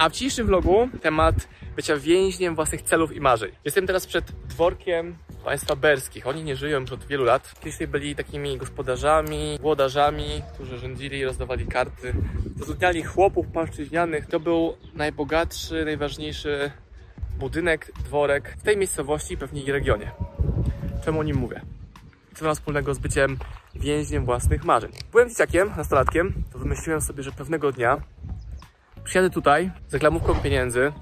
A w dzisiejszym vlogu temat bycia więźniem własnych celów i marzeń. Jestem teraz przed dworkiem państwa berskich. Oni nie żyją już od wielu lat. Kiedyś byli takimi gospodarzami, włodarzami, którzy rządzili i rozdawali karty. Zatrudniali chłopów płaszczyźnianych. To był najbogatszy, najważniejszy budynek, dworek w tej miejscowości, pewnie i regionie. Czemu o nim mówię? Co ma wspólnego z byciem więźniem własnych marzeń? Byłem dzieciakiem, nastolatkiem, to wymyśliłem sobie, że pewnego dnia przyjadę tutaj z reklamówką pieniędzy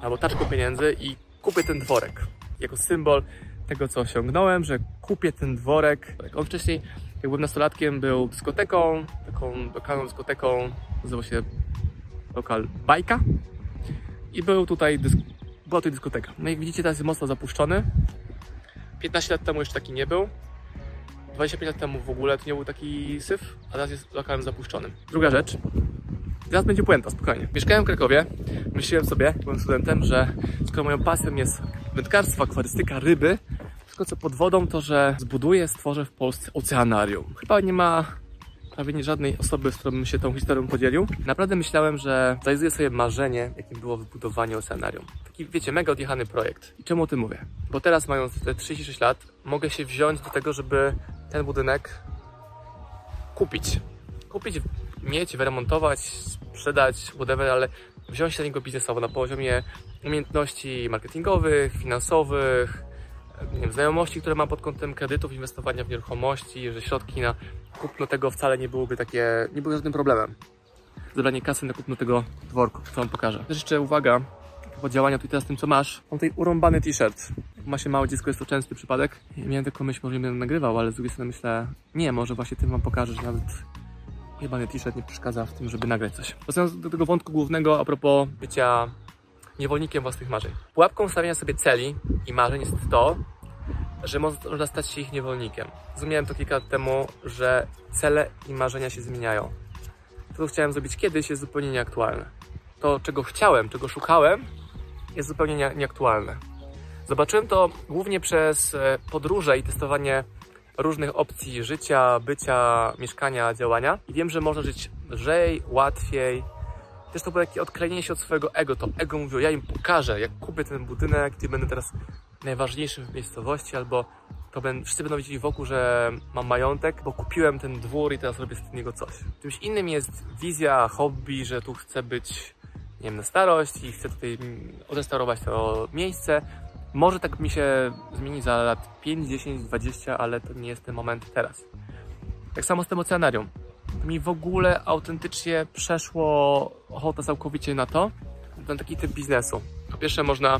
albo taczką pieniędzy i kupię ten dworek jako symbol tego, co osiągnąłem, że kupię ten dworek. On wcześniej, jak byłem nastolatkiem, był dyskoteką, taką lokalną dyskoteką, nazywał się lokal Bajka i był tutaj, była tutaj dyskoteka. No jak widzicie, teraz jest mocno zapuszczony. 15 lat temu jeszcze taki nie był. 25 lat temu w ogóle to nie był taki syf, a teraz jest lokalem zapuszczonym. Druga rzecz, Teraz będzie puenta, spokojnie. Mieszkałem w Krakowie. Myślałem sobie, byłem studentem, że skoro moją pasją jest wędkarstwo, akwarystyka, ryby, wszystko co pod wodą, to że zbuduję, stworzę w Polsce oceanarium. Chyba nie ma prawie nie żadnej osoby, z którą bym się tą historią podzielił. Naprawdę myślałem, że zrealizuję sobie marzenie, jakim było wybudowanie oceanarium. Taki, wiecie, mega odjechany projekt. I czemu o tym mówię? Bo teraz, mając te 36 lat, mogę się wziąć do tego, żeby ten budynek kupić. Kupić, mieć, wyremontować, sprzedać, whatever, ale wziąć się niego biznesowo na poziomie umiejętności marketingowych, finansowych, nie wiem, znajomości, które mam pod kątem kredytów, inwestowania w nieruchomości, że środki na kupno tego wcale nie byłyby takie, nie były żadnym problemem. Zebranie kasy na kupno tego dworku, co wam pokażę. Też jeszcze uwaga, po działania tutaj teraz tym, co masz. Mam tutaj urąbany t-shirt. Ma się małe dziecko, jest to częsty przypadek. Miałem taką myśl, może nie będę nagrywał, ale z drugiej strony myślę, nie, może właśnie tym wam pokażę, że nawet jebany t-shirt nie przeszkadza w tym, żeby nagrać coś. Wracając do tego wątku głównego a propos bycia niewolnikiem własnych marzeń. Pułapką stawiania sobie celi i marzeń jest to, że można stać się ich niewolnikiem. Zrozumiałem to kilka lat temu, że cele i marzenia się zmieniają. To, co chciałem zrobić kiedyś, jest zupełnie nieaktualne. To, czego chciałem, czego szukałem, jest zupełnie nieaktualne. Zobaczyłem to głównie przez e, podróże i testowanie różnych opcji życia, bycia, mieszkania, działania. I wiem, że można żyć lżej, łatwiej. Też to było takie odklejenie się od swojego ego. To ego mówiło, ja im pokażę, jak kupię ten budynek, gdzie będę teraz najważniejszym w miejscowości, albo to będę, wszyscy będą wiedzieli wokół, że mam majątek, bo kupiłem ten dwór i teraz robię z niego coś. Czymś innym jest wizja, hobby, że tu chcę być, nie wiem, na starość i chcę tutaj odrestaurować to miejsce, może tak mi się zmieni za lat 5, 10, 20, ale to nie jest ten moment teraz. Tak samo z tym oceanarium. Mi w ogóle autentycznie przeszło ochota całkowicie na to, na taki typ biznesu. Po pierwsze, można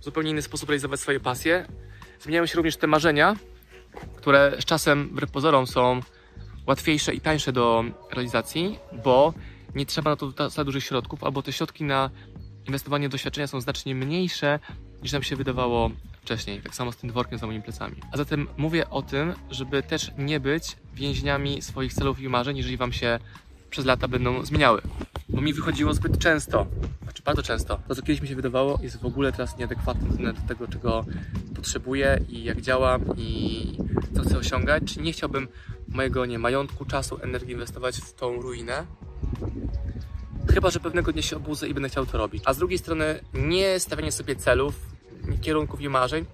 w zupełnie inny sposób realizować swoje pasje. Zmieniają się również te marzenia, które z czasem, wbrew pozorom, są łatwiejsze i tańsze do realizacji, bo nie trzeba na to za dużych środków, albo te środki na inwestowanie w doświadczenia są znacznie mniejsze niż nam się wydawało wcześniej. Tak samo z tym dworkiem za moimi plecami. A zatem mówię o tym, żeby też nie być więźniami swoich celów i marzeń, jeżeli wam się przez lata będą zmieniały. Bo mi wychodziło zbyt często, znaczy bardzo często. To, co kiedyś mi się wydawało, jest w ogóle teraz nieadekwatne do tego, czego potrzebuję i jak działam i co chcę osiągać. Czy nie chciałbym mojego nie majątku, czasu, energii inwestować w tą ruinę, Chyba, że pewnego dnia się obudzę i będę chciał to robić. A z drugiej strony nie stawianie sobie celów, kierunków i marzeń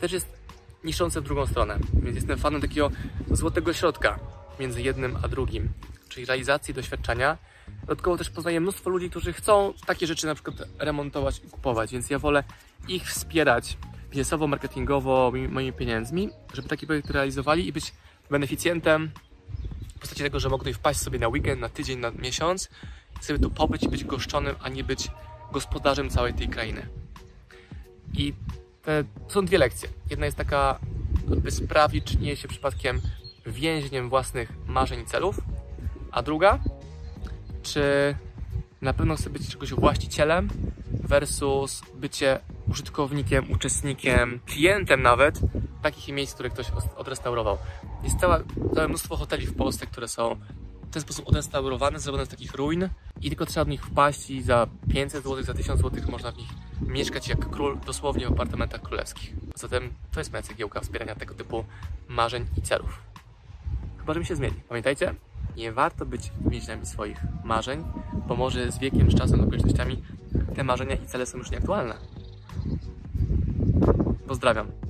też jest niszczące w drugą stronę. Więc jestem fanem takiego złotego środka między jednym a drugim, czyli realizacji doświadczenia. Dodatkowo też poznaję mnóstwo ludzi, którzy chcą takie rzeczy na przykład remontować i kupować, więc ja wolę ich wspierać biznesowo, marketingowo, moimi pieniędzmi, żeby taki projekt realizowali i być beneficjentem w postaci tego, że tutaj wpaść sobie na weekend, na tydzień, na miesiąc sobie tu pobyć i być goszczonym, a nie być gospodarzem całej tej krainy. I te są dwie lekcje. Jedna jest taka, by sprawdzić, czy nie jest się przypadkiem więźniem własnych marzeń i celów, a druga, czy na pewno chce być czegoś właścicielem versus bycie użytkownikiem, uczestnikiem, klientem nawet takich miejsc, które ktoś odrestaurował. Jest całe, całe mnóstwo hoteli w Polsce, które są w ten sposób odrestaurowane, zrobione z takich ruin i tylko trzeba do nich wpaść i za 500 zł, za 1000 zł można w nich mieszkać jak król, dosłownie w apartamentach królewskich. Zatem to jest moja cegiełka wspierania tego typu marzeń i celów. Chyba, że mi się zmieni. Pamiętajcie, nie warto być więźniami swoich marzeń, bo może z wiekiem, z czasem, z okolicznościami te marzenia i cele są już nieaktualne. Pozdrawiam.